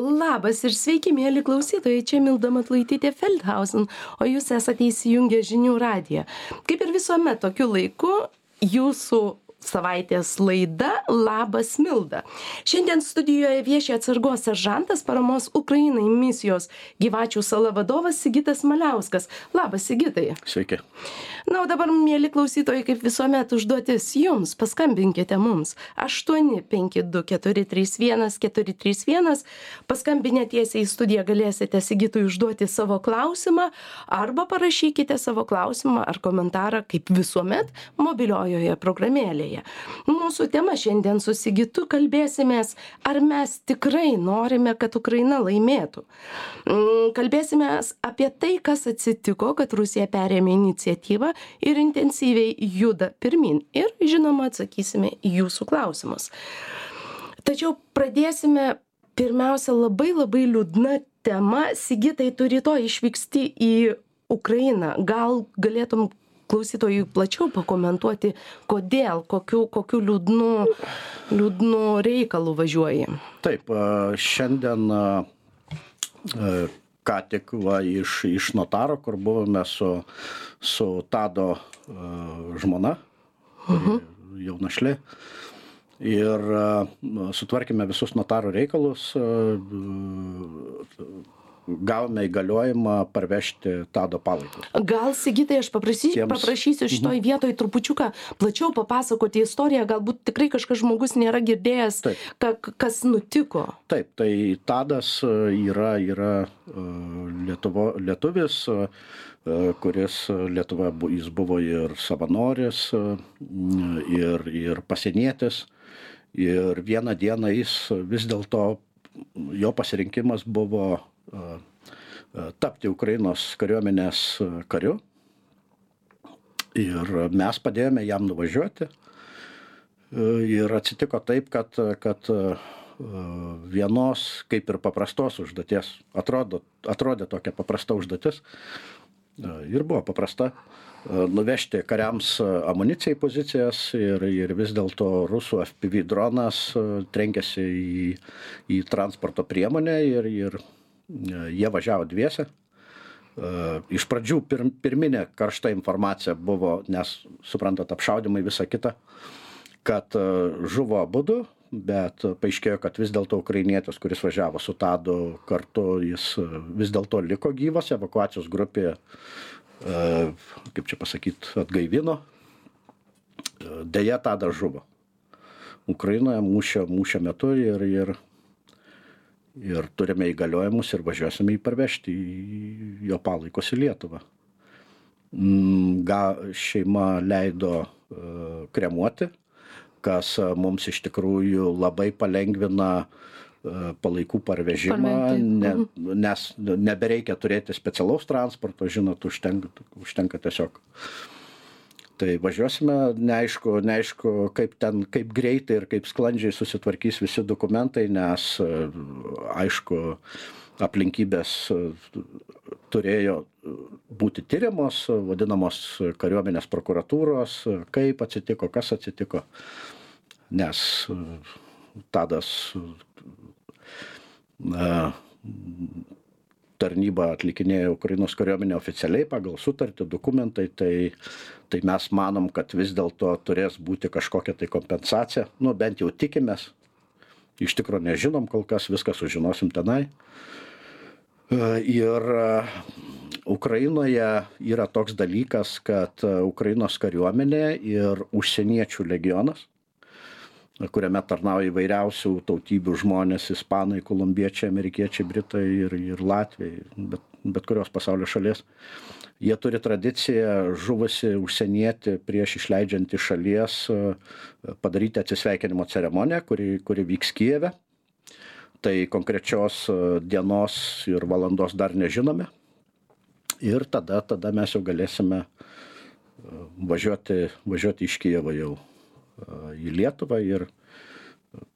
Labas ir sveiki, mėly klausytojai, čia Milda Matlaitytė Feldhausen, o jūs esate įsijungę žinių radiją. Kaip ir visuomet tokiu laiku, jūsų savaitės laida Labas Milda. Šiandien studijoje vieši atsargos seržantas paramos Ukrainai misijos gyvačių sala vadovas Sigitas Maliauskas. Labas Sigitai. Sveiki. Na, o dabar, mėly klausytojai, kaip visuomet užduotis jums, paskambinkite mums 852-431-431, paskambinę tiesiai į studiją galėsite Sigitui užduoti savo klausimą arba parašykite savo klausimą ar komentarą, kaip visuomet, mobiliojoje programėlėje eteryje. Mūsų tema šiandien su Sigitu kalbėsimės, ar mes tikrai norime, kad Ukraina laimėtų. Mm, kalbėsimės apie tai, kas atsitiko, kad Rusija perėmė iniciatyvą ir intensyviai juda pirmin. Ir, žinoma, atsakysime į jūsų klausimus. Tačiau pradėsime pirmiausia labai labai liūdna tema. Sigitai, tu rytoj išvyksti į Ukrainą. Gal galėtum klausytojui plačiau pakomentuoti, kodėl, kokiu, kokiu liūdnu, liūdnu reikalu važiuoji. Taip, šiandien ką tik va, iš, iš notaro, kur buvome su, su Tado žmona, mhm. -huh. jaunašlė. Ir sutvarkėme visus notarų reikalus, gavome įgaliojimą parvežti tado palaikus. Gal, Sigitai, aš paprašysiu, Tiems... paprašysiu šitoj mhm. vietoj trupučiuką plačiau papasakoti istoriją, galbūt tikrai kažkas žmogus nėra girdėjęs, ka, kas nutiko. Taip, tai tadas e, yra, yra e, Lietuvo, lietuvis e, kuris Lietuvoje jis buvo ir savanoris, ir, ir pasienietis. Ir vieną dieną jis vis dėlto, jo pasirinkimas buvo tapti Ukrainos kariuomenės kariu. Ir mes padėjome jam nuvažiuoti. Ir atsitiko taip, kad, kad vienos, kaip ir paprastos užduoties, atrodo, atrodė tokia paprasta užduotis. Ir buvo paprasta nuvežti kariams amuniciją į pozicijas ir, ir vis dėlto rusų FPV dronas trenkėsi į, į transporto priemonę ir, ir jie važiavo dviese. Iš pradžių pir, pirminė karšta informacija buvo, nes suprantat, apšaudimai visą kitą, kad žuvo abu, bet paaiškėjo, kad vis dėlto ukrainietis, kuris važiavo su Tadu kartu, jis vis dėlto liko gyvas, evakuacijos grupė, kaip čia pasakyti, atgaivino. Deja, Tadas žuvo. Ukrainoje mūšio, mūšio metu ir, ir ir turime įgaliojimus ir važiuosime jį parvežti į jo palaikus į Lietuvą. Mm, ga, šeima leido uh, kremuoti, kas uh, mums iš tikrųjų labai palengvina uh, palaikų parvežimą, ne, mhm. nes nebereikia turėti specialaus transporto, žinot, užtenka, užtenka tiesiog tai važiuosime neaišku neaišku kaip ten kaip greitai ir kaip sklandžiai susitvarkys visi dokumentai nes aišku aplinkybės turėjo būti tiriamos vadinamos kariuomenės prokuratūros kaip atsitiko kas atsitiko nes tadas na tarnybą atlikinėja Ukrainos kariuomenė oficialiai pagal sutartį, dokumentai, tai, tai mes manom, kad vis dėlto turės būti kažkokia tai kompensacija, nu bent jau tikimės, iš tikrųjų nežinom kol kas, viską sužinosim tenai. Ir Ukrainoje yra toks dalykas, kad Ukrainos kariuomenė ir užsieniečių legionas kuriame tarnauja įvairiausių tautybių žmonės ispanai kolumbiečiai amerikiečiai britai ir ir latviai bet bet kurios pasaulio šalies. Jie turi tradiciją žuvusį užsienietį prieš išleidžiant iš šalies padaryti atsisveikinimo ceremoniją kuri kuri vyks kijeve. Tai konkrečios dienos ir valandos dar nežinome. Ir tada tada mes jau galėsime važiuoti važiuoti iš kijevo jau į Lietuvą ir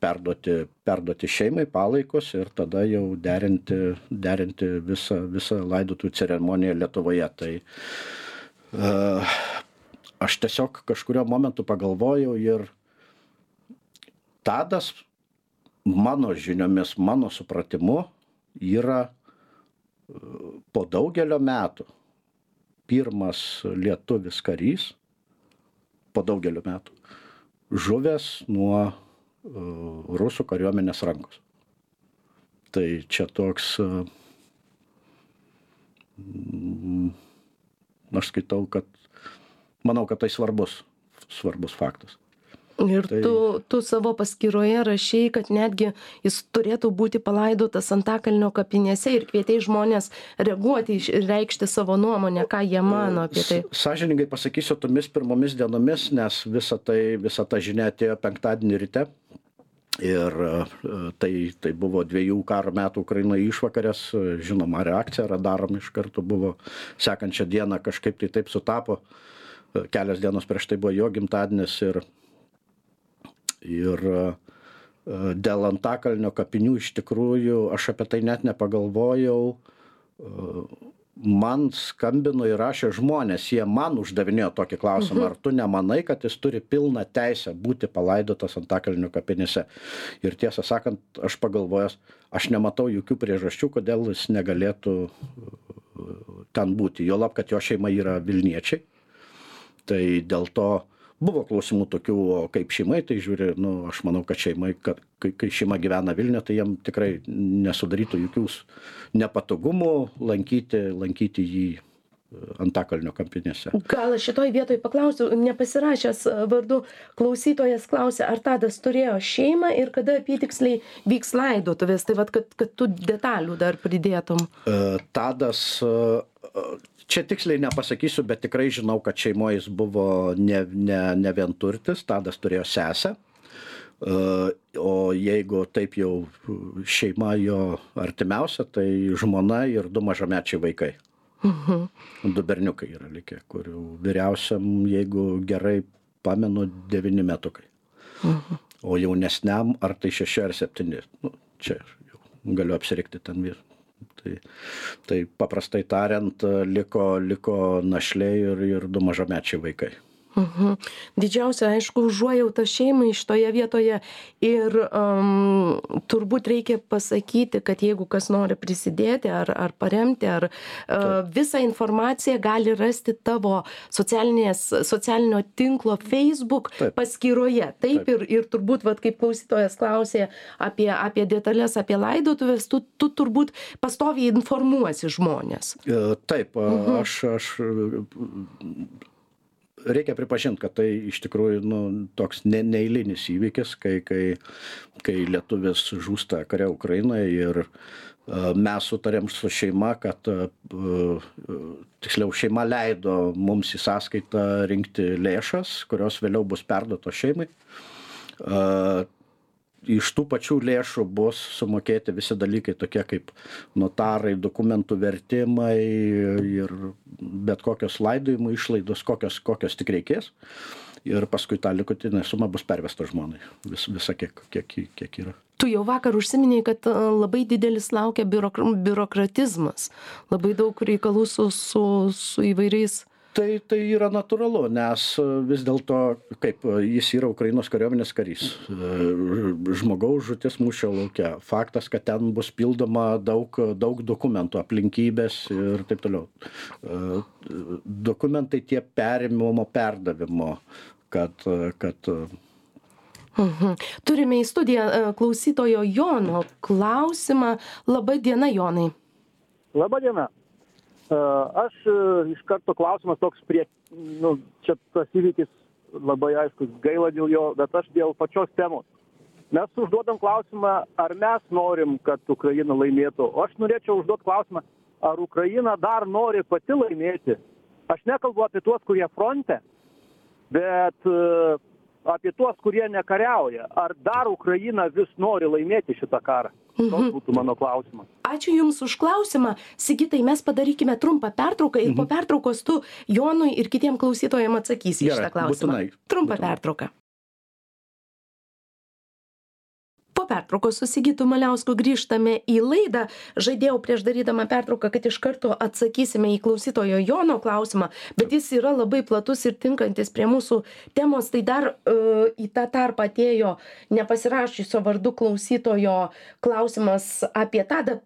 perduoti, perduoti šeimai palaikus ir tada jau derinti, derinti visą, visą laidotų ceremoniją Lietuvoje. Tai uh, aš tiesiog kažkurio momentu pagalvojau ir Tadas mano žiniomis, mano supratimu, yra po daugelio metų pirmas lietuvis karys po daugelio metų žuvęs nuo uh, rusų kariuomenės rankos. Tai čia toks, uh, aš skaitau, kad manau, kad tai svarbus, svarbus faktas. Ir tai... tu, tu savo paskyroje rašiai, kad netgi jis turėtų būti palaidotas Antakalnio kapinėse ir kvietei žmonės reaguoti ir reikšti savo nuomonę, ką jie mano apie tai. Sažiningai pasakysiu tomis pirmomis dienomis, nes visa, tai, visa ta žinia atėjo penktadienį ryte. Ir tai, tai buvo dviejų karo metų Ukrainoje išvakarės, žinoma, reakcija radarom iš karto buvo sekančią dieną kažkaip tai taip sutapo. Kelios dienos prieš tai buvo jo gimtadienis ir ir e, dėl antakalnio kapinių iš tikrųjų aš apie tai net nepagalvojau. E, man skambino ir rašė žmonės, jie man uždavinėjo tokį klausimą, mhm. ar tu nemanai, kad jis turi pilną teisę būti palaidotas antakalnio kapinėse. Ir tiesą sakant, aš pagalvojęs, aš nematau jokių priežasčių, kodėl jis negalėtų e, ten būti. Jo lab, kad jo šeima yra Vilniečiai. Tai dėl to buvo klausimų tokių o kaip šeima į tai žiūri nu aš manau kad šeimai kad kai kai šeima gyvena vilniuje tai jiem tikrai nesudarytų jokių nepatogumų lankyti lankyti jį antakalnio kapinėse gal šitoj vietoj paklausiu nepasirašęs e, vardu klausytojas klausia ar tadas turėjo šeimą ir kada apytiksliai vyks laidotuvės? Tai vat kad kad tu detalių dar pridėtum. E, tadas čia tiksliai nepasakysiu bet tikrai žinau kad šeimoj jis buvo ne ne ne vienturtis tadas turėjo sesę. E, o jeigu taip jau šeima jo artimiausia tai žmona ir du mažamečiai vaikai mhm. du berniukai yra likę kurių vyriausiam jeigu gerai pamenu devyni metukai mhm. o jaunesniam ar tai šeši ar septyni nu čia jau galiu apsirikti ten vyr tai tai paprastai tariant liko liko našlė ir ir du mažamečiai vaikai Mhm. Didžiausia, aišku, užuojauta šeimai šitoje vietoje ir um, turbūt reikia pasakyti, kad jeigu kas nori prisidėti ar, ar paremti, ar uh, visą informaciją gali rasti tavo socialinio tinklo Facebook Taip. paskyroje. Taip, Taip. Ir, ir turbūt, vat, kaip klausytojas klausė apie, apie detalės, apie laidotuvės, tu, tu turbūt pastoviai informuosi žmonės. E, taip, mhm. aš, aš reikia pripažint kad tai iš tikrųjų nu toks ne neeilinis įvykis kai kai kai lietuvis žūsta kare ukrainoje ir mes sutarėm su šeima kad tiksliau šeima leido mums į sąskaitą rinkti lėšas kurios vėliau bus perduotos šeimai iš tų pačių lėšų bus sumokėti visi dalykai tokie kaip notarai dokumentų vertimai ir bet kokios laidojimo išlaidos kokios kokios tik reikės. Ir paskui ta likutinė suma bus pervesta žmonai vis visa kiek kiek kiek yra. Tu jau vakar užsiminei kad labai didelis laukia biurok biurokratizmas. Labai daug reikalų su su su įvairiais tai tai yra natūralu nes vis dėlto kaip jis yra ukrainos kariuomenės karys žmogaus žūtis mūšio lauke faktas kad ten bus pildoma daug daug dokumentų aplinkybės ir taip toliau dokumentai tie perėmimo perdavimo kad kad Mhm. Turime į studiją klausytojo Jono klausimą. Labą dieną, Jonai. Labą dieną. Aš iš karto klausimas toks prie, nu, čia tas įvykis labai aiškus, gaila dėl jo, bet aš dėl pačios temos. Mes užduodam klausimą, ar mes norim, kad Ukraina laimėtų. O aš norėčiau užduoti klausimą, ar Ukraina dar nori pati laimėti. Aš nekalbu apie tuos, kurie fronte, bet apie tuos kurie nekariauja ar dar ukraina vis nori laimėti šitą karą toks mhm. būtų mano klausimas. Ačiū jums už klausimą. Sigitai mes padarykime trumpą pertrauką ir po mhm. pertraukos tu jonui ir kitiem klausytojam atsakysi į šitą klausimą. trumpą pertrauką po pertraukos su sigitu maliausku grįžtame į laidą. Žadėjau prieš darydama pertrauką kad iš karto atsakysime į klausytojo jono klausimą bet jis yra labai platus ir tinkantis prie mūsų temos. Tai dar e, į tą tarpą atėjo nepasirašiusio vardu klausytojo klausimas apie tadą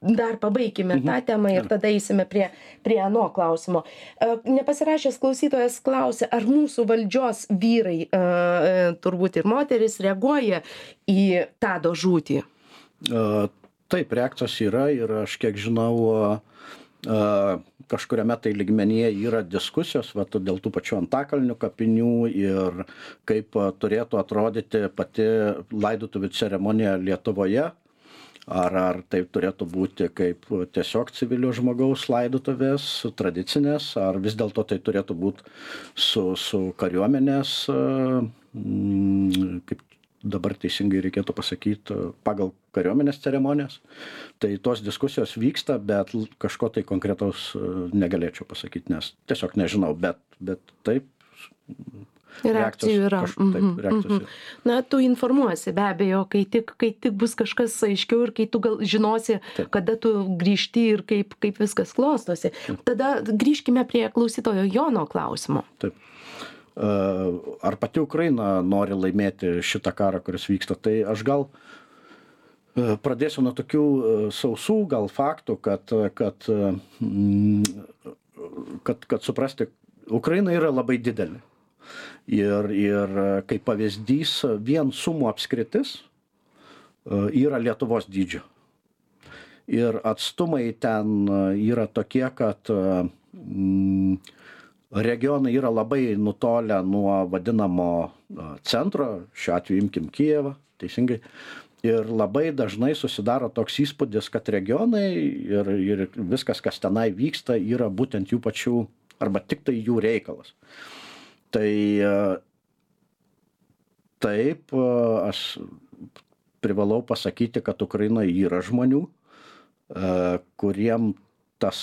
dar pabaikime tą temą ir tada eisime prie prie ano klausimo. A nepasirašęs klausytojas klausia ar mūsų valdžios vyrai a turbūt ir moterys reaguoja į tado žūtį? Taip reakcijos yra ir aš kiek žinau kažkuriame tai lygmenyje yra diskusijos vat dėl tų pačių antakalnio kapinių ir kaip turėtų atrodyti pati laidotuvių ceremonija lietuvoje ar ar tai turėtų būti kaip tiesiog civilio žmogaus laidotuvės tradicinės ar vis dėlto tai turėtų būt su su kariuomenės kaip dabar teisingai reikėtų pasakyt pagal kariuomenės ceremonijas? Tai tos diskusijos vyksta bet kažko tai konkretaus negalėčiau pasakyt nes tiesiog nežinau bet bet taip reakcijų yra kaž- taip, Mhm, reakcijos mhm. na tu informuosi be abejo kai tik kai tik bus kažkas aiškiau ir kai tu gal žinosi Taip. kada tu grįžti ir kaip kaip viskas klostosi tada grįžkime prie klausytojo jono klausimo Taip. Ar pati Ukraina nori laimėti šitą karą, kuris vyksta, tai aš gal pradėsiu nuo tokių sausų gal faktų, kad, kad, kad, kad suprasti, Ukraina yra labai didelė. Ir, ir e, kaip pavyzdys, vien sumų apskritis e, yra Lietuvos dydžio. Ir atstumai ten e, yra tokie, kad mm, regionai yra labai nutolę nuo vadinamo centro, šiuo atveju imkim Kijevą, teisingai. Ir labai dažnai susidaro toks įspūdis, kad regionai ir, ir viskas, kas tenai vyksta, yra būtent jų pačių arba tik tai jų reikalas. Tai a, taip, a, aš privalau pasakyti, kad Ukrainoje yra žmonių, a, kuriem tas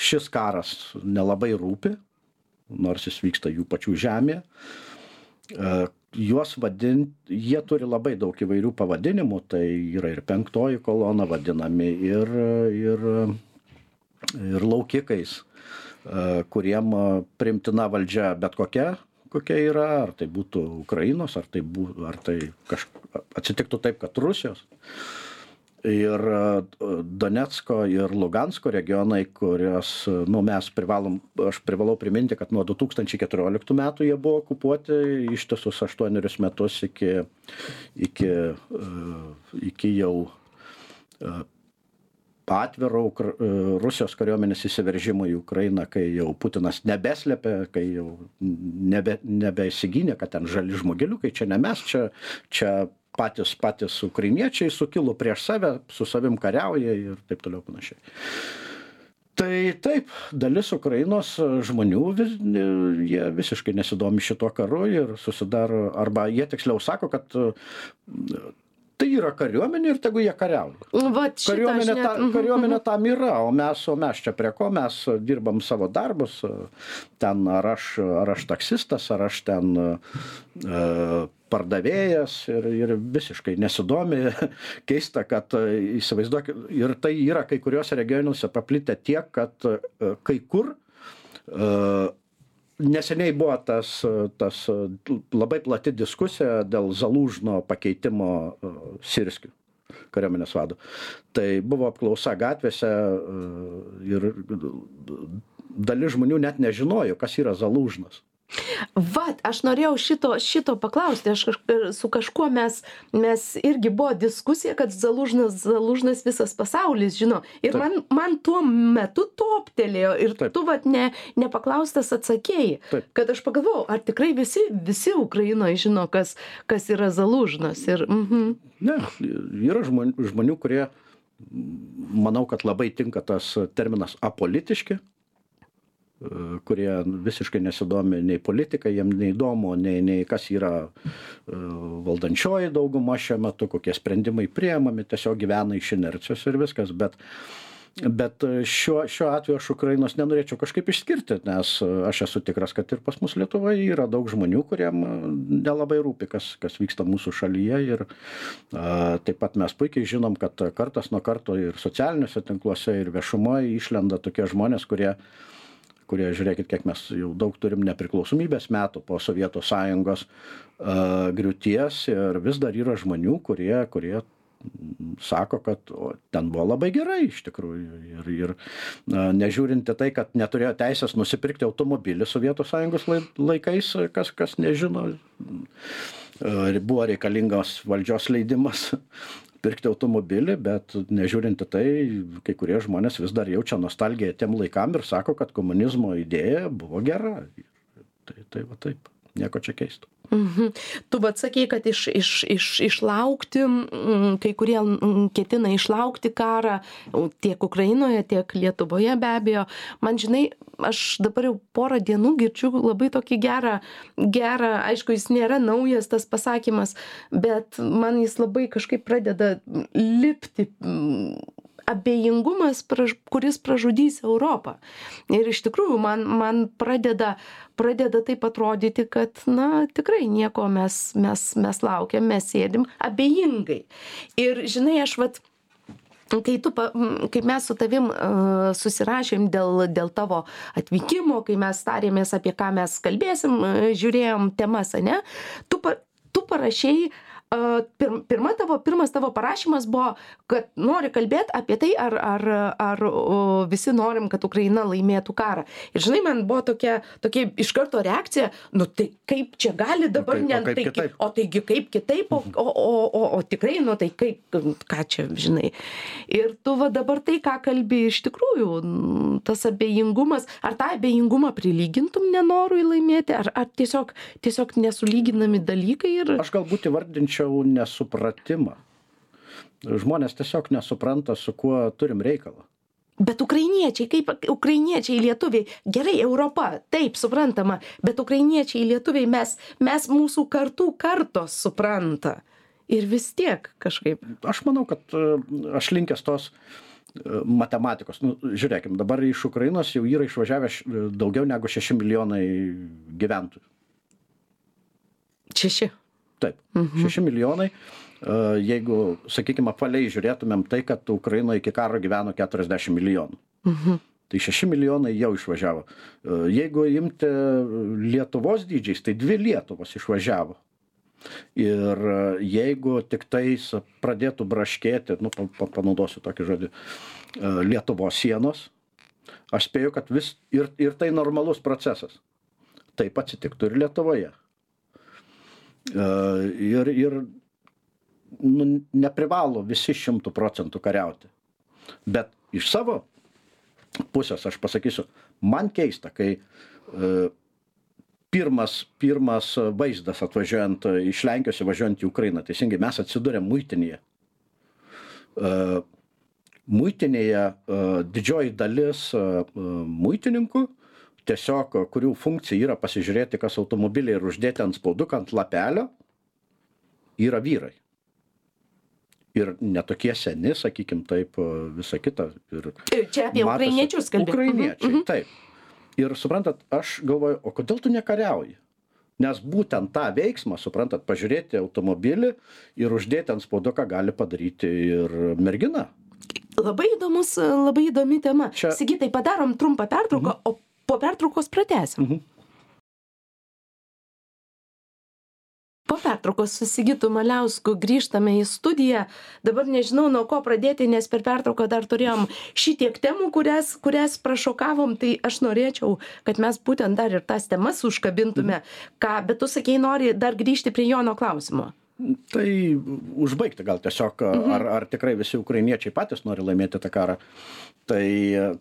šis karas nelabai rūpi, nors jis vyksta jų pačių žemėje. E, Juos vadint, jie turi labai daug įvairių pavadinimų, tai yra ir penktoji kolona vadinami, ir, ir, ir laukikais, e, kuriem primtina valdžia bet kokia, kokia yra, ar tai būtų Ukrainos, ar tai, bū, ar tai kaž, atsitiktų taip, kad Rusijos. Ir e, Donecko ir Lugansko regionai, kurios, nu, mes privalom, aš privalau priminti, kad nuo 2014 metų jie buvo okupuoti ištisus aštuonerius metus iki, iki, e, iki jau e, atviro Ukra- Rusijos kariuomenės įsiveržimo į Ukrainą, kai jau Putinas nebeslėpė, kai jau nebe, nebeįsigynė, kad ten žali žmogeliukai, čia ne mes, čia, čia patys patys ukrainiečiai sukilo prieš save, su savim kariauja ir taip toliau panašiai. Tai taip, dalis Ukrainos žmonių vis, jie visiškai nesidomi šituo karu ir susidaro, arba jie tiksliau sako, kad tai yra kariuomenė ir tegu jie kariauja. vat šitą aš Kariuomenė, ta, mhm, kariuomenė tam yra, o mes, o mes čia prie ko, mes dirbam savo darbus, ten ar aš, ar aš taksistas, ar aš ten e, pardavėjas ir, ir visiškai nesidomi. Keista, kad e, įsivaizduokit, ir tai yra kai kuriuose regionuose paplitę tiek, kad e, kai kur neseniai buvo tas, tas labai plati diskusija dėl Zalūžno pakeitimo e, Sirskių kariuomenės vado. Tai buvo apklausa gatvėse e, ir dalis žmonių net nežinojo, kas yra Zalūžnas. Vat aš norėjau šito šito paklausti aš su kažkuo mes mes irgi buvo diskusija kad zalužnas zalužnas visas pasaulis žino ir Taip. man man tuo metu toptelėjo ir Taip. tu vat ne nepaklaustas atsakei Taip. kad aš pagalvojau ar tikrai visi visi ukrainoj žino kas kas yra zalužnas ir mhm Ne, yra žmonių, žmonių kurie, manau, kad labai tinka tas terminas apolitiški, kurie visiškai nesidomi nei politika, jiem neįdomu, nei, nei kas yra e, valdančioji dauguma šiuo metu, kokie sprendimai priemami, tiesiog gyvena iš inercijos ir viskas, bet bet šiuo šiuo atveju aš ukrainos nenorėčiau kažkaip išskirti nes aš esu tikras kad ir pas mus lietuvoj yra daug žmonių kuriem nelabai rūpi kas kas vyksta mūsų šalyje. Ir a, taip pat mes puikiai žinom kad kartas nuo karto ir socialiniuose tinkluose ir viešumoj išlenda tokie žmonės kurie kurie žiūrėkit kiek mes jau daug turim nepriklausomybės metų po sovietų sąjungos a, griūties ir vis dar yra žmonių kurie kurie sako, kad o, ten buvo labai gerai iš tikrųjų. Ir, ir na, nežiūrint į tai, kad neturėjo teisės nusipirkti automobilį Sovietų sąjungos laikais, kas, kas nežino, buvo reikalingas valdžios leidimas pirkti automobilį, bet nežiūrint į tai, kai kurie žmonės vis dar jaučia nostalgiją tiem laikam ir sako, kad komunizmo idėja buvo gera. Tai, tai va taip, nieko čia keisto. Mhm. Tu vat sakei, kad iš, iš, iš, išlaukti, kai kurie ketina išlaukti karą tiek Ukrainoje, tiek Lietuvoje be abejo. Man žinai, aš dabar jau porą dienų girdžiu labai tokį gerą, gerą, aišku, jis nėra naujas tas pasakymas, bet man jis labai kažkaip pradeda lipti abejingumas, praž, kuris pražudys Europą. Ir iš tikrųjų man, man pradeda, pradeda taip atrodyti, kad, na, tikrai nieko mes, mes, mes laukiam, mes sėdim abejingai. Ir žinai, aš vat, kai tu, kai mes su tavim uh, susirašėm dėl, dėl tavo atvykimo, kai mes tarėmės apie ką mes kalbėsim, uh, žiūrėjom temas, ne, tu, pa, tu parašėjai uh, a pir pirma tavo pirmas tavo parašymas buvo kad nori kalbėt apie tai ar ar ar visi norim kad ukraina laimėtų karą. Ir žinai man buvo tokia tokia iš karto reakcija nu tai kaip čia gali dabar ne tai o taigi kaip kitaip o o o o tikrai nu tai kaip ką čia žinai. Ir tu va dabar tai ką kalbi iš tikrųjų tas abejingumas ar tą abejingumą prilygintum nenorui laimėti ar ar tiesiog tiesiog nesulyginami dalykai ir aš galbūt įvardinčiau sakyčiau nesupratimą. Žmonės tiesiog nesupranta, su kuo turim reikalą. Bet ukrainiečiai, kaip ukrainiečiai lietuviai, gerai, Europa, taip, suprantama, bet ukrainiečiai lietuviai mes, mes mūsų kartų kartos supranta. Ir vis tiek kažkaip. Aš manau, kad e, aš linkęs tos e, matematikos. Nu, žiūrėkim, dabar iš Ukrainos jau yra išvažiavę daugiau negu 6 milijonai gyventojų. Šeši taip šeši milijonai. Jeigu sakykim apvaliai žiūrėtumėm tai kad ukrainoj iki karo gyveno keturiasdešim milijonų. Mhm. tai šeši milijonai jau išvažiavo. Jeigu imti lietuvos dydžiais tai dvi lietuvos išvažiavo. Ir jeigu tiktais pradėtų braškėti nu pa panaudosiu tokį žodį lietuvos sienos aš spėju kad vis ir ir tai normalus procesas. Taip atsitiktų ir lietuvoje ir, ir nu, neprivalo visi šimtų procentų kariauti. Bet iš savo pusės aš pasakysiu, man keista, kai e, pirmas, pirmas vaizdas atvažiuojant iš Lenkijos įvažiuojant į Ukrainą, teisingai mes atsidūrėm muitinėje. E, muitinėje e, didžioji dalis e, muitininkų tiesiog kurių funkcija yra pasižiūrėti kas automobily ir uždėti antspauduką ant lapelio yra vyrai. Ir ne tokie seni sakykim taip visa kita. Ir čia apie ukrainiečius kalbi ukrainiečiai mhm, mhm. taip. Ir suprantat aš galvoju o kodėl tu nekariauji? Nes būtent tą veiksmą suprantat pažiūrėti automobilį ir uždėti antspauduką gali padaryti ir mergina. Labai įdomus labai įdomi tema. Sigitai padarom trumpą pertrauką mhm. o po pertraukos pratęsim. Mhm. Po pertraukos su Sigitu Maliausku grįžtame į studiją. Dabar nežinau, nuo ko pradėti, nes per pertrauką dar turėjom šitiek temų, kurias, kurias prašokavom, tai aš norėčiau, kad mes būtent dar ir tas temas užkabintume. Ką, bet tu sakei, nori dar grįžti prie Jono klausimo. Tai užbaigti gal tiesiog, Mhm. ar, ar tikrai visi ukrainiečiai patys nori laimėti tą karą. Tai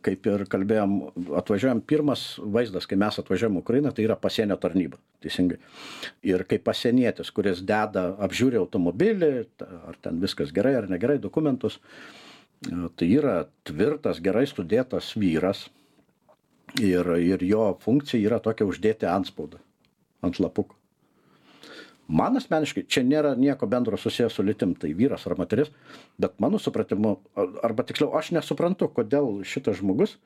kaip ir kalbėjom, atvažiuojam pirmas vaizdas, kai mes atvažiuojam Ukrainą, tai yra pasienio tarnyba. Teisingai. Ir kaip pasienietis, kuris deda, apžiūri automobilį, ar ten viskas gerai ar negerai, dokumentus, tai yra tvirtas, gerai studėtas vyras. Ir, ir jo funkcija yra tokia uždėti antspaudą ant lapuko man asmeniškai čia nėra nieko bendro susiję su lytim tai vyras ar moteris bet mano supratimu arba tiksliau aš nesuprantu kodėl šitas žmogus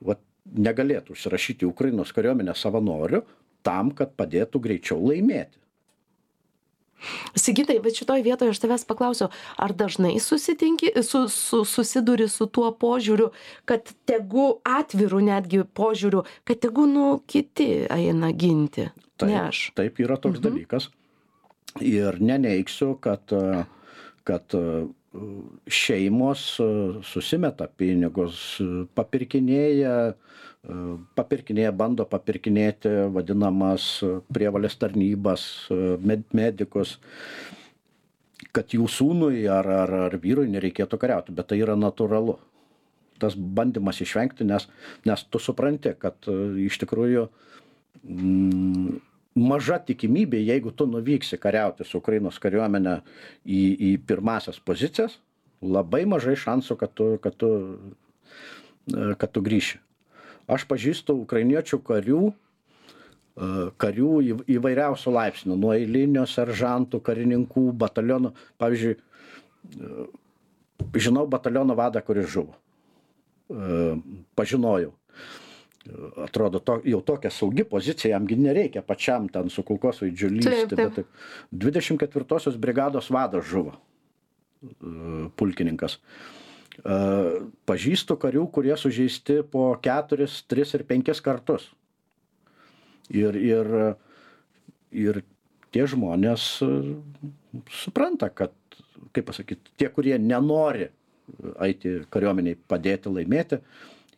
vat negalėtų užsirašyti į ukrainos kariuomenę savanoriu tam kad padėtų greičiau laimėti Sigitai, bet šitoj vietoje aš tavęs paklausiu, ar dažnai susitinki, su, su, susiduri su tuo požiūriu, kad tegu atvirų netgi požiūriu, kad tegu nu kiti eina ginti, taip, ne aš. Taip yra toks mhm. dalykas ir neneigsiu, kad, kad šeimos susimeta pinigus, papirkinėja, papirkinėja, bando papirkinėti vadinamas prievalės tarnybas, med, medikus, kad jų sūnui ar, ar, ar vyrui nereikėtų kariauti, bet tai yra natūralu. Tas bandymas išvengti, nes, nes tu supranti, kad iš tikrųjų mm, maža tikimybė, jeigu tu nuvyksi kariauti su Ukrainos kariuomenė į, į pirmasias pozicijas, labai mažai šansų, kad tu, kad tu, kad tu grįši. Aš pažįstu ukrainiečių karių, karių įvairiausių laipsnių, nuo eilinio seržantų, karininkų, batalionų. Pavyzdžiui, žinau bataliono vadą, kuris žuvo. Pažinojau atrodo to, jau tokia saugi pozicija, jamgi nereikia pačiam ten su kulkosvaidžiu lysti. Bet taip, 24-osios brigados vadas žuvo e, pulkininkas. E, pažįstu karių, kurie sužeisti po 4, 3 ir 5 kartus. Ir, ir, ir tie žmonės e, supranta, kad, kaip pasakyti, tie, kurie nenori eiti kariuomeniai padėti laimėti,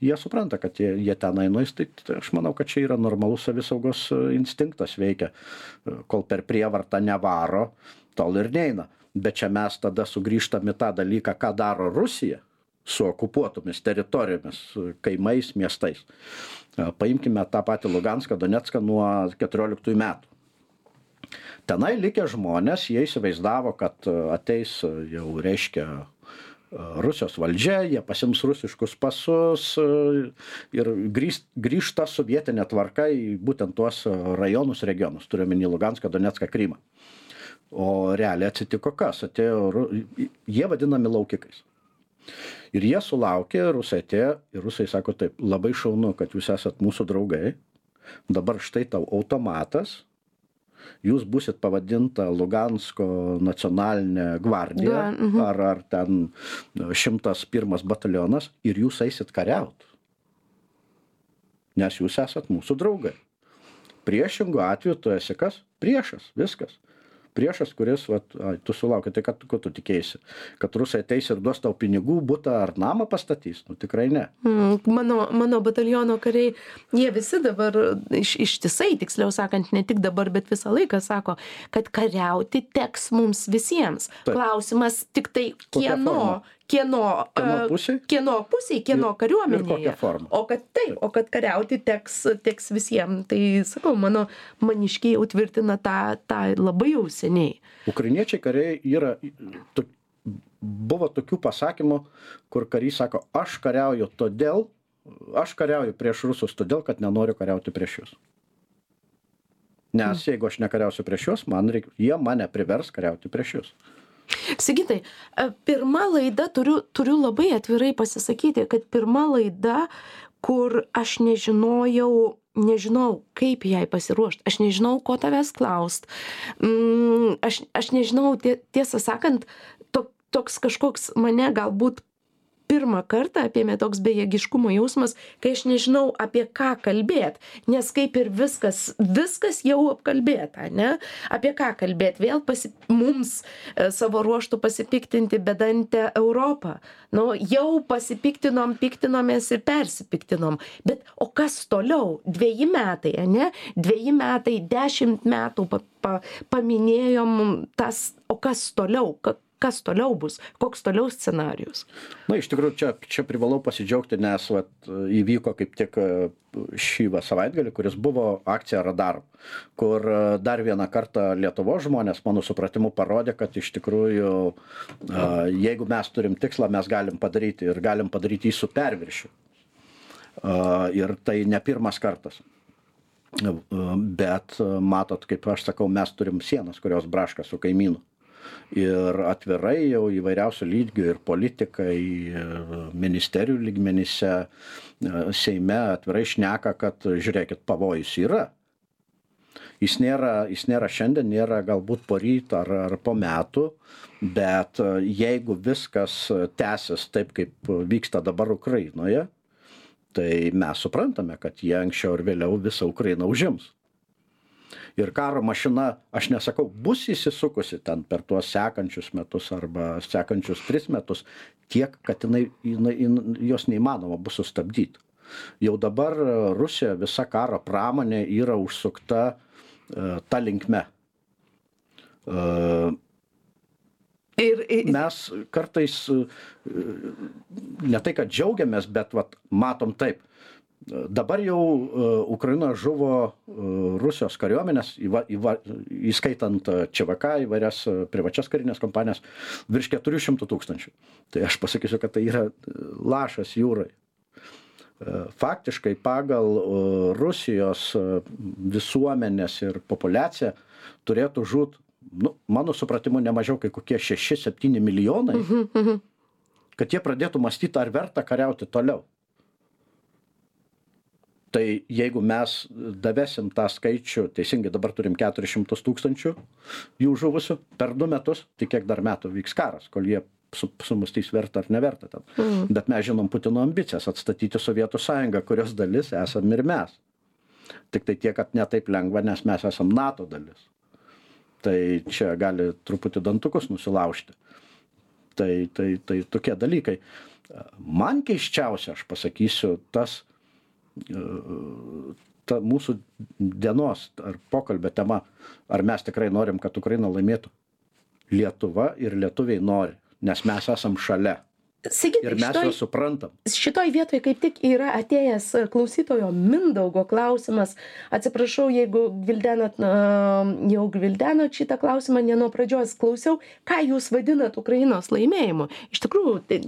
jie supranta kad jie jie tenai nueis tai aš manau kad čia yra normalus savisaugos e, instinktas veikia. E, kol per prievartą nevaro tol ir neina. Bet čia mes tada sugrįžtam į tą dalyką ką daro rusija su okupuotomis teritorijomis kaimais miestais. Paimkime tą patį luganską donecką nuo keturioliktųjų metų. Tenai likę žmonės jie įsivaizdavo kad ateis jau reiškia Rusijos valdžia, jie pasims rusiškus pasus ir grįž, grįžta sovietinė tvarka į būtent tuos rajonus, regionus, turiuomenį Luganską, Donetską, Krymą. O realiai atsitiko kas? Atėjo, jie vadinami laukikais. Ir jie sulaukė, rusai atėjo ir rusai sako taip, labai šaunu, kad jūs esat mūsų draugai, dabar štai tau automatas, jūs būsit pavadinta Lugansko nacionalinė gvardija mhm. ar, ar ten 101 batalionas ir jūs eisit kariaut. Nes jūs esat mūsų draugai. Priešingų atveju tu esi kas? Priešas, viskas priešas kuris vat ai tu sulauki tai tu ko tu tikėjaisi kad rusai ateis ir duos tau pinigų butą ar namą pastatys? Nu tikrai ne. Mm, mano, mano bataliono kariai, jie visi dabar iš, ištisai, tiksliau sakant, ne tik dabar, bet visą laiką sako, kad kariauti teks mums visiems. Klausimas tik tai Kokia kieno? Kieno, Kieno a, pusėj? kieno pusėj, kieno Ir- ir kariuomenėje. forma. O kad taip, o kad kariauti teks, teks visiems. Tai sakau, mano maniškiai jau tvirtina tą, tą labai jau seniai. ukrainiečiai kariai yra to, buvo tokių pasakymų kur karys sako aš kariauju todėl aš kariauju prieš rusus todėl kad nenoriu kariauti prieš jus nes jeigu aš nekariausiu prieš juos man reik jie mane privers kariauti prieš jus Sigitai, e, pirma laida, turiu, turiu labai atvirai pasisakyti, kad pirma laida, kur aš nežinojau, nežinau, kaip jai pasiruošti, aš nežinau, ko tavęs klaust, mm, aš, aš nežinau, tie, tiesą sakant, to, toks kažkoks mane galbūt pirmą kartą apėmė toks bejėgiškumo jausmas, kai aš nežinau apie ką kalbėt, nes kaip ir viskas, viskas jau apkalbėta, ne? Apie ką kalbėt, vėl pasi, mums e, savo ruoštų pasipiktinti bedantę Europą. Nu, jau pasipiktinom, piktinomės ir persipiktinom. Bet o kas toliau? Dveji metai, ne? Dveji metai, dešimt metų pa, pa, paminėjom tas, o kas toliau? Ka, kas toliau bus, koks toliau scenarius. na iš tikrųjų čia čia privalau pasidžiaugti nes vat įvyko kaip tik e, šį va savaitgalį kuris buvo akcija radarom kur e, dar vieną kartą lietuvos žmonės mano supratimu parodė kad iš tikrųjų a, jeigu mes turim tikslą mes galim padaryti ir galim padaryti jį su perviršiu. Ir tai ne pirmas kartas. Bet matot kaip aš sakau mes turim sienas kurios braška su kaimynu ir atvirai jau įvairiausių lygių ir politikai ir ministerijų lygmenyse e, seime atvirai šneka kad žiūrėkit pavojus yra. Jis nėra jis nėra šiandien nėra galbūt poryt ar ar po metų bet e, jeigu viskas tęsis taip kaip vyksta dabar ukrainoje tai mes suprantame kad jie anksčiau ar vėliau visą ukrainą užims ir karo mašina aš nesakau bus įsisukusi ten per tuos sekančius metus arba sekančius tris metus tiek kad jinai jinai jin jos neįmanoma bus sustabdyt jau dabar rusija visa karo pramonė yra užsukta e, ta linkme e, Ir, ir mes kartais e, ne tai, kad džiaugiamės, bet vat, matom taip. Dabar jau e, Ukrainoje žuvo e, Rusijos kariuomenės, įva, įva, įskaitant ČVK, įvairias privačias karinės kompanijas, virš 400 tūkstančių. Tai aš pasakysiu, kad tai yra lašas jūrai. Faktiškai pagal Rusijos visuomenės ir populiaciją turėtų žūt nu, mano supratimu, nemažiau kaip kokie 6-7 milijonai, kad jie pradėtų mąstyti, ar verta kariauti toliau. Tai jeigu mes davesim tą skaičių, teisingai dabar turim 400 tūkstančių jų žuvusių per du metus, tai kiek dar metų vyks karas, kol jie su, sumastys verta ar neverta ten. Mm. Bet mes žinom Putino ambicijas atstatyti Sovietų sąjungą, kurios dalis esam ir mes. Tik tai tiek, kad netaip lengva, nes mes esam NATO dalis tai čia gali truputį dantukus nusilaužti. Tai, tai, tai tokie dalykai. Man keiščiausia, aš pasakysiu, tas e, ta mūsų dienos ar pokalbio tema, ar mes tikrai norim, kad Ukraina laimėtų. Lietuva ir lietuviai nori, nes mes esam šalia. Sigitai, Ir mes šitoj, juos suprantam. šitoj vietoj kaip tik yra atėjęs klausytojo Mindaugo klausimas. Atsiprašau, jeigu gvildenat, na, jau gvildenat šitą klausimą, ne nuo pradžios klausiau, ką jūs vadinat Ukrainos laimėjimu. Iš tikrųjų, tai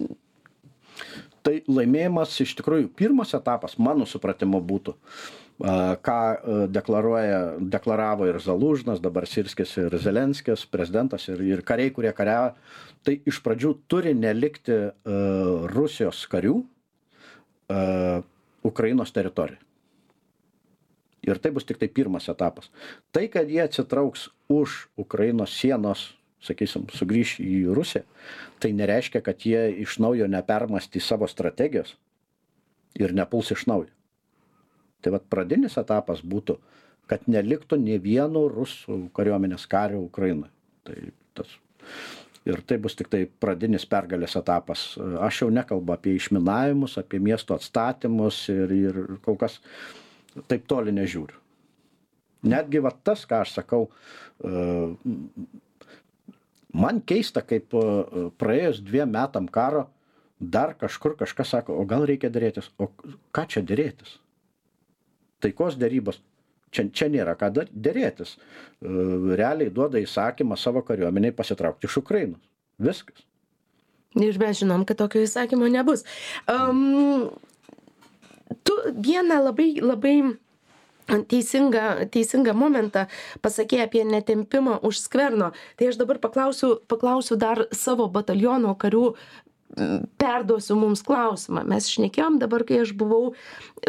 Tai laimėjimas iš tikrųjų pirmas etapas, mano supratimu, būtų, ką a, deklaruoja, deklaravo ir Zalužnas, dabar Sirskis ir Zelenskis, prezidentas ir, ir kariai, kurie kariavo, tai iš pradžių turi nelikti a, Rusijos karių a, Ukrainos teritorijoje. Ir tai bus tik tai pirmas etapas. Tai, kad jie atsitrauks už Ukrainos sienos sakysim sugrįš į rusiją tai nereiškia kad jie iš naujo nepermąstys savo strategijos ir nepuls iš naujo. Tai vat pradinis etapas būtų kad neliktų nė vieno rusų kariuomenės kario ukrainoj tai tas. Ir tai bus tiktai pradinis pergalės etapas. Aš jau nekalbu apie išminavimus apie miesto atstatymus ir ir kol kas taip toli nežiūriu. Netgi va tas ką aš sakau man keista kaip praėjus dviem metam karo dar kažkur kažkas sako o gal reikia derėtis? O ką čia derėtis? Taikos derybos. Čia čia nėra ką dar derėtis. Realiai duoda įsakymą savo kariuomenei pasitraukti iš ukrainos. Viskas. Ir mes žinom, kad tokio įsakymo nebus. Um, tu vieną labai, labai teisingą teisingą momentą pasakei apie netempimą už skverno. Tai aš dabar paklausiu paklausiu dar savo bataliono karių perduosiu mums klausimą. Mes šnekėjom dabar kai aš buvau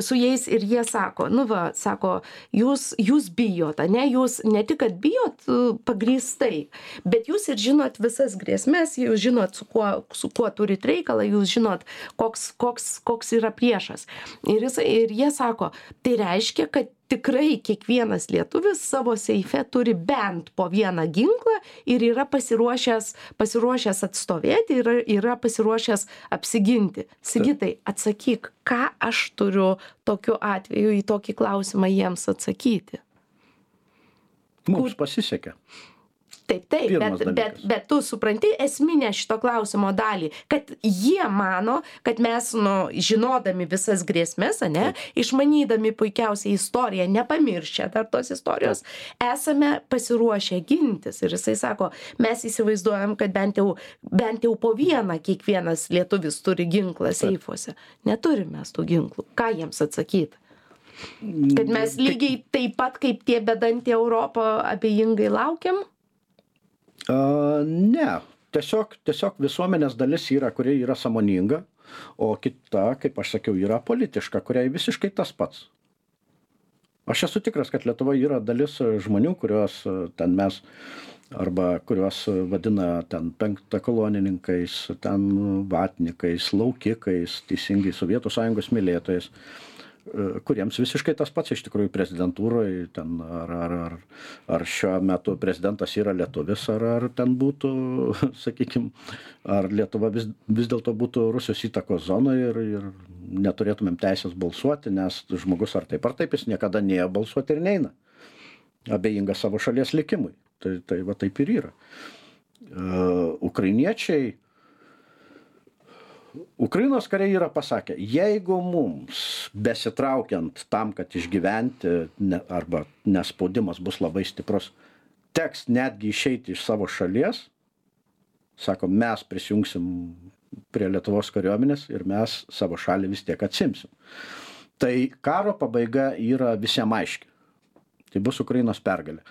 su jais ir jie sako nu va sako jūs jūs bijot ane jūs ne tik kad bijot pagrįstai bet jūs ir žinot visas grėsmes jūs žinot su kuo su kuo turit reikalą jūs žinot koks koks koks yra priešas. Ir jisai ir jie sako tai reiškia kad tikrai kiekvienas lietuvis savo seife turi bent po vieną ginklą ir yra pasiruošęs pasiruošęs atstovėti ir yra pasiruošęs apsiginti. Sigitai atsakyk ką aš turiu tokiu atveju į tokį klausimą jiems atsakyti? Mums pasisekė taip taip bet bet bet tu supranti esminę šito klausimo dalį kad jie mano kad mes nu žinodami visas grėsmes ane išmanydami puikiausiai istoriją nepamiršę dar tos istorijos esame pasiruošę gintis. Ir jisai sako mes įsivaizduojam kad bent jau bent jau po vieną kiekvienas lietuvis turi ginklą seifuose. Neturim mes tų ginklų. Ką jiems atsakyt? Kad mes lygiai taip pat kaip tie bedantė europa abejingai laukiam A, ne, tiesiog, tiesiog visuomenės dalis yra, kuri yra samoninga, o kita, kaip aš sakiau, yra politiška, kuriai visiškai tas pats. Aš esu tikras, kad Lietuvoje yra dalis žmonių, kuriuos ten mes arba kuriuos vadina ten penktakolonininkais, ten vatnikais, laukikais, teisingai Sovietų sąjungos mylėtojais. Kuriems visiškai tas pats iš tikrųjų prezidentūroj ten ar ar ar ar šiuo metu prezidentas yra lietuvis ar ar ten būtų sakykim ar lietuva vis vis dėlto būtų rusijos įtakos zonoj ir ir neturėtumėm teisės balsuoti nes žmogus ar taip ar taip jis niekada nėjo balsuoti ir neina. Abejingas savo šalies likimui. Tai tai va taip ir yra. Ukrainiečiai Ukrainos kariai yra pasakę, jeigu mums besitraukiant tam, kad išgyventi ne, arba nespaudimas bus labai stiprus, teks netgi išeiti iš savo šalies, sako, mes prisijungsim prie Lietuvos kariuomenės ir mes savo šalį vis tiek atsimsim. Tai karo pabaiga yra visiems aiški. Tai bus Ukrainos pergalė.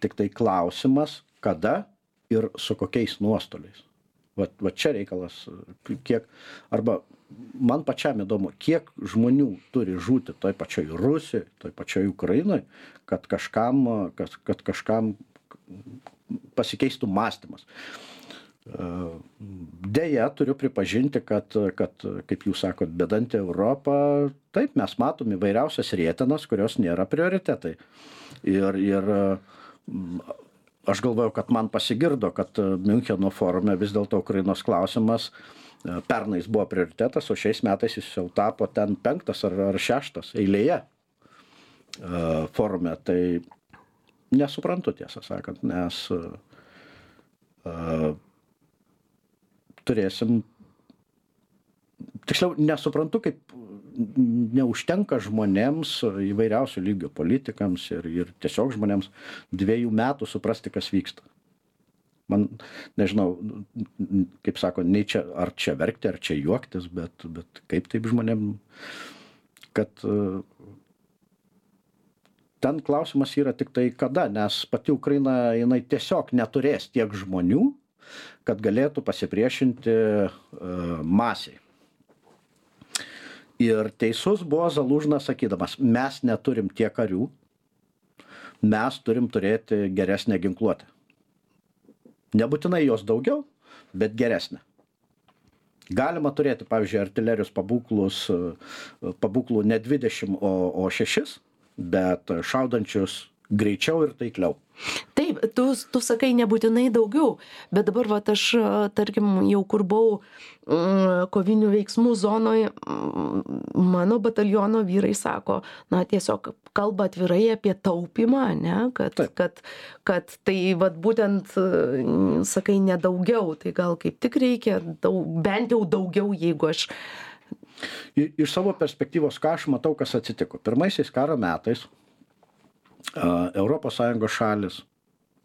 Tik tai klausimas, kada ir su kokiais nuostoliais vat va čia reikalas kiek arba man pačiam įdomu kiek žmonių turi žūti toj pačioj rusijoj toj pačioj ukrainoj kad kažkam kad kad kažkam pasikeistų mąstymas. Deja turiu pripažinti kad kad kaip jūs sakot bedantė europa taip mes matom įvairiausias rietenas kurios nėra prioritetai. Ir ir aš galvoju kad man pasigirdo kad e, miuncheno forume vis dėlto ukrainos klausimas e, pernai jis buvo prioritetas o šiais metais jis jau tapo ten penktas ar ar šeštas eilėje e, forume. Tai nesuprantu tiesą sakant nes turėsim tiksliau nesuprantu kaip neužtenka žmonėms įvairiausių lygių politikams ir ir tiesiog žmonėms dviejų metų suprasti kas vyksta. Man nežinau kaip sako nei čia ar čia verkti ar čia juoktis bet bet kaip taip žmonėm kad ten klausimas yra tiktai kada nes pati ukraina jinai tiesiog neturės tiek žmonių kad galėtų pasipriešinti masei ir teisus buvo zalužnas sakydamas mes neturim tiek karių mes turim turėti geresnę ginkluotę. Nebūtinai jos daugiau bet geresnę. Galima turėti pavyzdžiui artilerijos pabūklus pabūklų ne dvidešim o o šešis bet šaudančius greičiau ir taikliau taip tu tu sakai nebūtinai daugiau bet dabar vat aš tarkim jau kur buvau mm, kovinių veiksmų zonoj mm, mano bataliono vyrai sako na tiesiog kalba atvirai apie taupymą ane kad kad kad tai vat būtent sakai ne daugiau tai gal kaip tik reikia daug bent jau daugiau jeigu aš iš savo perspektyvos ką aš matau kas atsitiko. Pirmaisiais karo metais Europos Sąjungos šalis,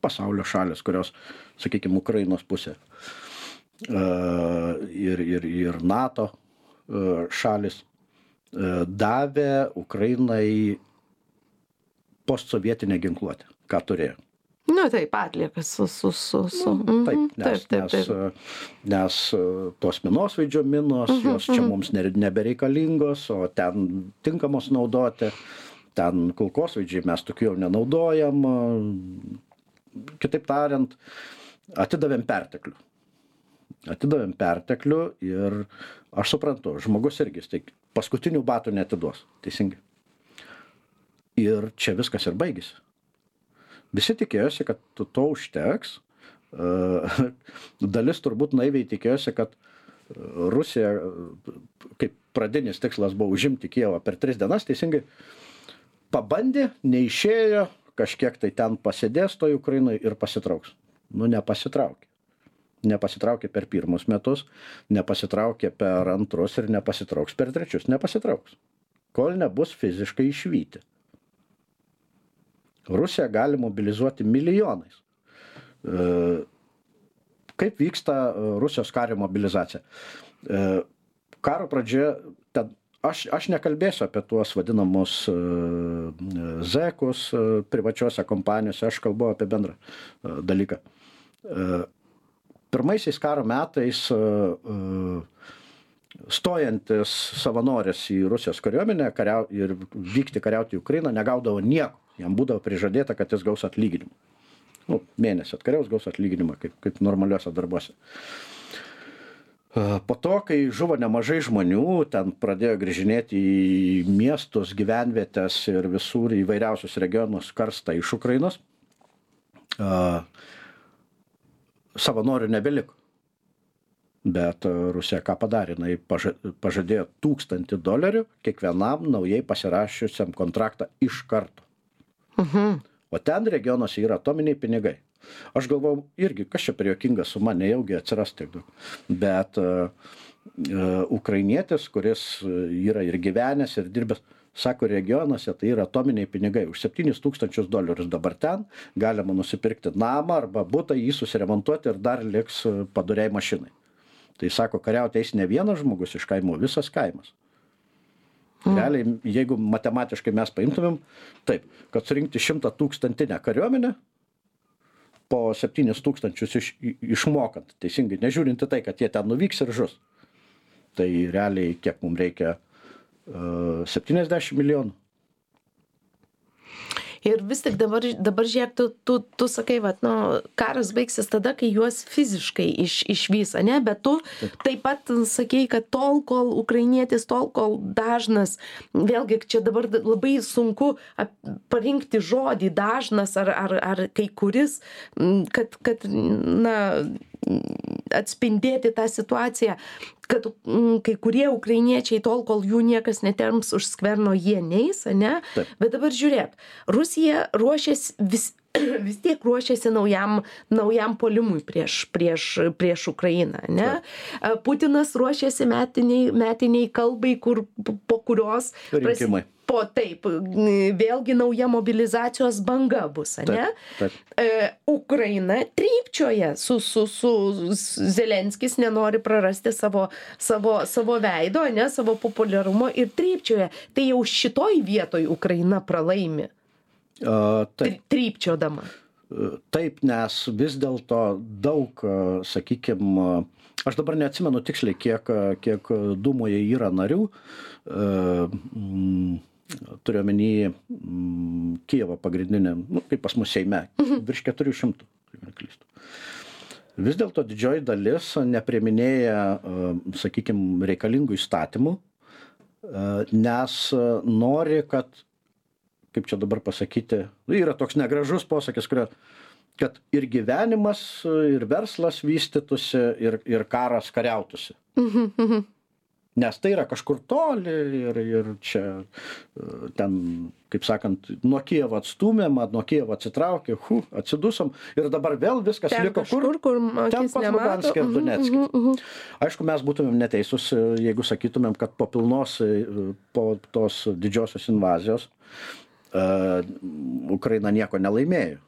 pasaulio šalis, kurios, sakykime, Ukrainos pusė ir, ir, ir NATO šalis davė Ukrainai postsovietinę ginkluotę, ką turėjo. Nu taip, atliekas su, su, su, su. Nu, taip, mhm. nes, taip, taip, taip. nes, nes tos minosvaidžio minos, mhm, jos čia mhm. mums nebereikalingos, o ten tinkamos naudoti. Ten kulkosvaidžiai mes tokių jau nenaudojam. Kitaip tariant, atidavėm perteklių. Atidavėm perteklių ir aš suprantu, žmogus irgi, tai paskutinių batų netiduos. Teisingai. Ir čia viskas ir baigėsi. Visi tikėjosi, kad to užteks. Dalis turbūt naiviai tikėjosi, kad Rusija, kaip pradinis tikslas buvo užimti Kievą per tris dienas, teisingai, pabandė neišėjo kažkiek tai ten pasėdės toj ukrainoj ir pasitrauks. Nu nepasitraukė. Nepasitraukė per pirmus metus nepasitraukė per antrus ir nepasitrauks per trečius. Nepasitrauks. Kol nebus fiziškai išvyti. Rusija gali mobilizuoti milijonais. E, kaip vyksta Rusijos kario mobilizacija? E, karo pradžioje, ten aš aš nekalbėsiu apie tuos vadinamus e, zekus e, privačiose kompanijose. Aš kalbu apie bendrą e, dalyką. Pirmaisiais karo metais stojantis savanoris į rusijos kariuomenę kariau ir vykti kariauti į ukrainą negaudavo nieko. Jam būdavo prižadėta kad jis gaus atlyginimą. Nu mėnesį atkariaus gaus atlyginimą kaip kaip normaliuose darbuose Po to, kai žuvo nemažai žmonių, ten pradėjo grįžinėti į miestus, gyvenvietės ir visur įvairiausius regionus karstą iš Ukrainos, savanorių nebeliko. Bet Rusija ką padarė? Jis pažadėjo tūkstantį dolerių kiekvienam naujai pasirašiusiam kontraktą iš karto. Mhm. O ten regionuose yra atominiai pinigai. Aš galvojau, irgi, kas čia per juokinga suma, nejaugi atsiras tiek daug. Bet uh, ukrainietis, kuris yra ir gyvenęs, ir dirbęs, sako, regionuose tai yra atominiai pinigai. Už 7 tūkstančius dolerius dabar ten galima nusipirkti namą arba būtą, jį susiremontuoti ir dar liks paduriai mašinai. Tai sako, kariauti eis ne vienas žmogus iš kaimo, visas kaimas. Realiai, jeigu matematiškai mes paimtumėm, taip, kad surinkti šimtą tūkstantinę kariuomenę, po septynis tūkstančius iš, išmokant, teisingai, nežiūrint į tai, kad jie ten nuvyks ir žus. Tai realiai kiek mums reikia? Uh, 70 milijonų ir vis tik dabar dabar žiūrėk tu tu tu sakai vat nu karas baigsis tada kai juos fiziškai iš išvys ane? Bet tu taip. pat sakei kad tol kol ukrainietis tol kol dažnas vėlgi čia dabar labai sunku parinkti žodį dažnas ar ar ar kai kuris kad kad na atspindėti tą situaciją kad kai kurie ukrainiečiai tol kol jų niekas netemps už skverno jie neis ane? Bet dabar žiūrėk rusija ruošias vis vis tiek ruošiasi naujam naujam puolimui prieš prieš prieš ukrainą ane putinas ruošiasi metinei metinei kalbai kur po kurios rinkimai po taip vėlgi nauja mobilizacijos banga bus ane taip. e, Ukraina trypčioja su, su, su Zelenskis nenori prarasti savo, savo, savo veido, ne, savo populiarumo ir trypčioja. Tai jau šitoj vietoj Ukraina pralaimi. Uh, taip. Trypčiodama. Taip, nes vis dėlto daug, sakykime, aš dabar neatsimenu tiksliai, kiek, kiek Dumoje yra narių. Mm, turiu omeny mm, Kijevo pagrindinė, nu, kaip pas mus Seime, virš 400, jeigu neklystu. Vis dėlto didžioji dalis neprieminėja, sakykime, reikalingų įstatymų, nes nori, kad, kaip čia dabar pasakyti, nu, yra toks negražus posakis, kurio, kad ir gyvenimas, ir verslas vystytųsi, ir, ir karas kariautųsi. Nes tai yra kažkur toli ir, ir čia ten, kaip sakant, nuo Kievo atstumėm, nuo Kievo atsitraukė, hu, atsidusom ir dabar vėl viskas Ten liko kažkur, kur Ten akis pas nemato. Luganskį ir Mhm, Donetskį. mhm, mhm. Aišku, mes būtumėm neteisūs, jeigu sakytumėm, kad po pilnos, po tos didžiosios invazijos uh, Ukraina nieko nelaimėjo.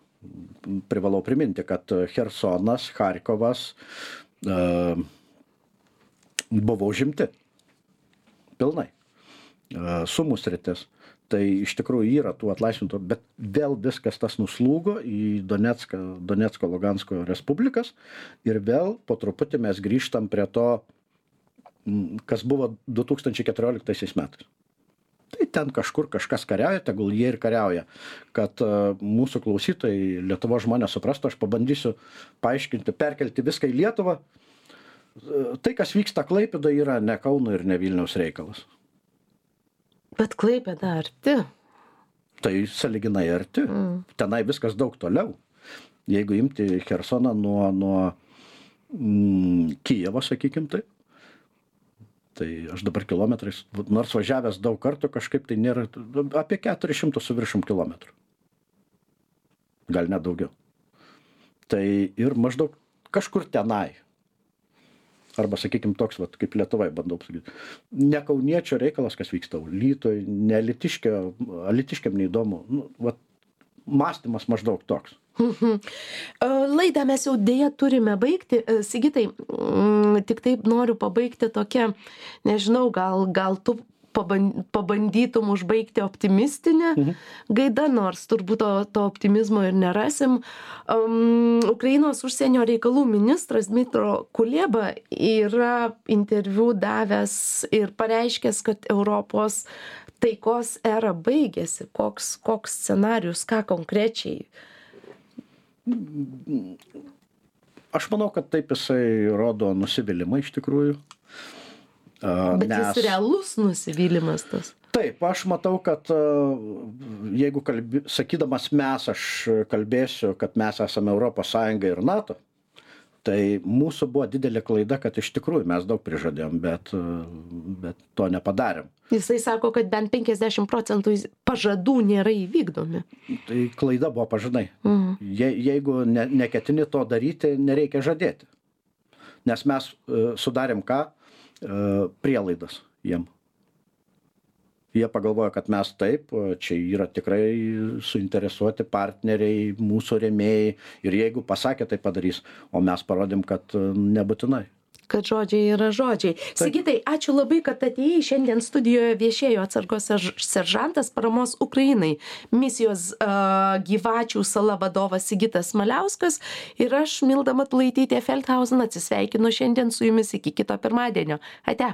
Privalau priminti, kad Hersonas, Harkovas uh, buvo užimti pilnai. E, Sumų sritis. Tai iš tikrųjų yra tų atlaisvintų, bet vėl viskas tas nuslūgo į Donetską, Donetsko, Lugansko respublikas ir vėl po truputį mes grįžtam prie to, kas buvo 2014 metais. Tai ten kažkur kažkas kariauja, tegul jie ir kariauja. Kad uh, mūsų klausytojai, Lietuvo žmonės suprastų, aš pabandysiu paaiškinti, perkelti viską į Lietuvą. Uh, Tai, kas vyksta Klaipėdo, yra ne Kauno ir ne Vilniaus reikalas. Bet klaipėda arti. Tai saliginai arti. Mm. Tenai viskas daug toliau. Jeigu imti Hersoną nuo, nuo mm, Kijevo, sakykim taip. Tai aš dabar kilometrais, nors važiavęs daug kartų, kažkaip tai nėra apie 400 su viršum kilometrų. Gal net daugiau. Tai ir maždaug kažkur tenai. Arba, sakykime, toks, vat, kaip Lietuvai bandau pasakyti. Ne kauniečio reikalas, kas vyksta Lytoj, ne alitiškio, alitiškiam neįdomu. Nu, vat, mąstymas maždaug toks. Mhm. E, Laidą mes jau dėja turime baigti. E, Sigitai, mm, tik taip noriu pabaigti tokią, nežinau, gal, gal tu paban- pabandytum užbaigti optimistinę Mhm. gaidą, nors turbūt to, to optimizmo ir nerasim. Um, Ukrainos užsienio reikalų ministras Dmitro Kulėba yra interviu davęs ir pareiškęs, kad Europos taikos era baigėsi. Koks, koks scenarius, ką konkrečiai? aš manau kad taip jisai rodo nusivylimą iš tikrųjų Bet jis realus nusivylimas tas. Taip, aš matau, kad jeigu kalbi, sakydamas mes, aš kalbėsiu, kad mes esame ES ir NATO, tai mūsų buvo didelė klaida, kad iš tikrųjų mes daug prižadėjom, bet, bet to nepadarėm. Jisai sako, kad bent 50 procentų pažadų nėra įvykdomi. Tai klaida buvo pažadai. Mhm. Je, jeigu ne, neketini to daryti, nereikia žadėti. Nes mes uh, sudarėm ką? Uh, prielaidas jiem. Jie pagalvojo, kad mes taip, čia yra tikrai suinteresuoti partneriai, mūsų remėjai ir jeigu pasakė, tai padarys, o mes parodėm, kad uh, nebūtinai kad žodžiai yra žodžiai. Sigitai, ačiū labai, kad atėjai. Šiandien studijoje viešėjo atsargos seržantas paramos Ukrainai, misijos uh, gyvačių sala vadovas Sigitas Maliauskas ir aš, Milda Matulaitytė Feldhausen, atsisveikinu šiandien su jumis iki kito pirmadienio. Ate.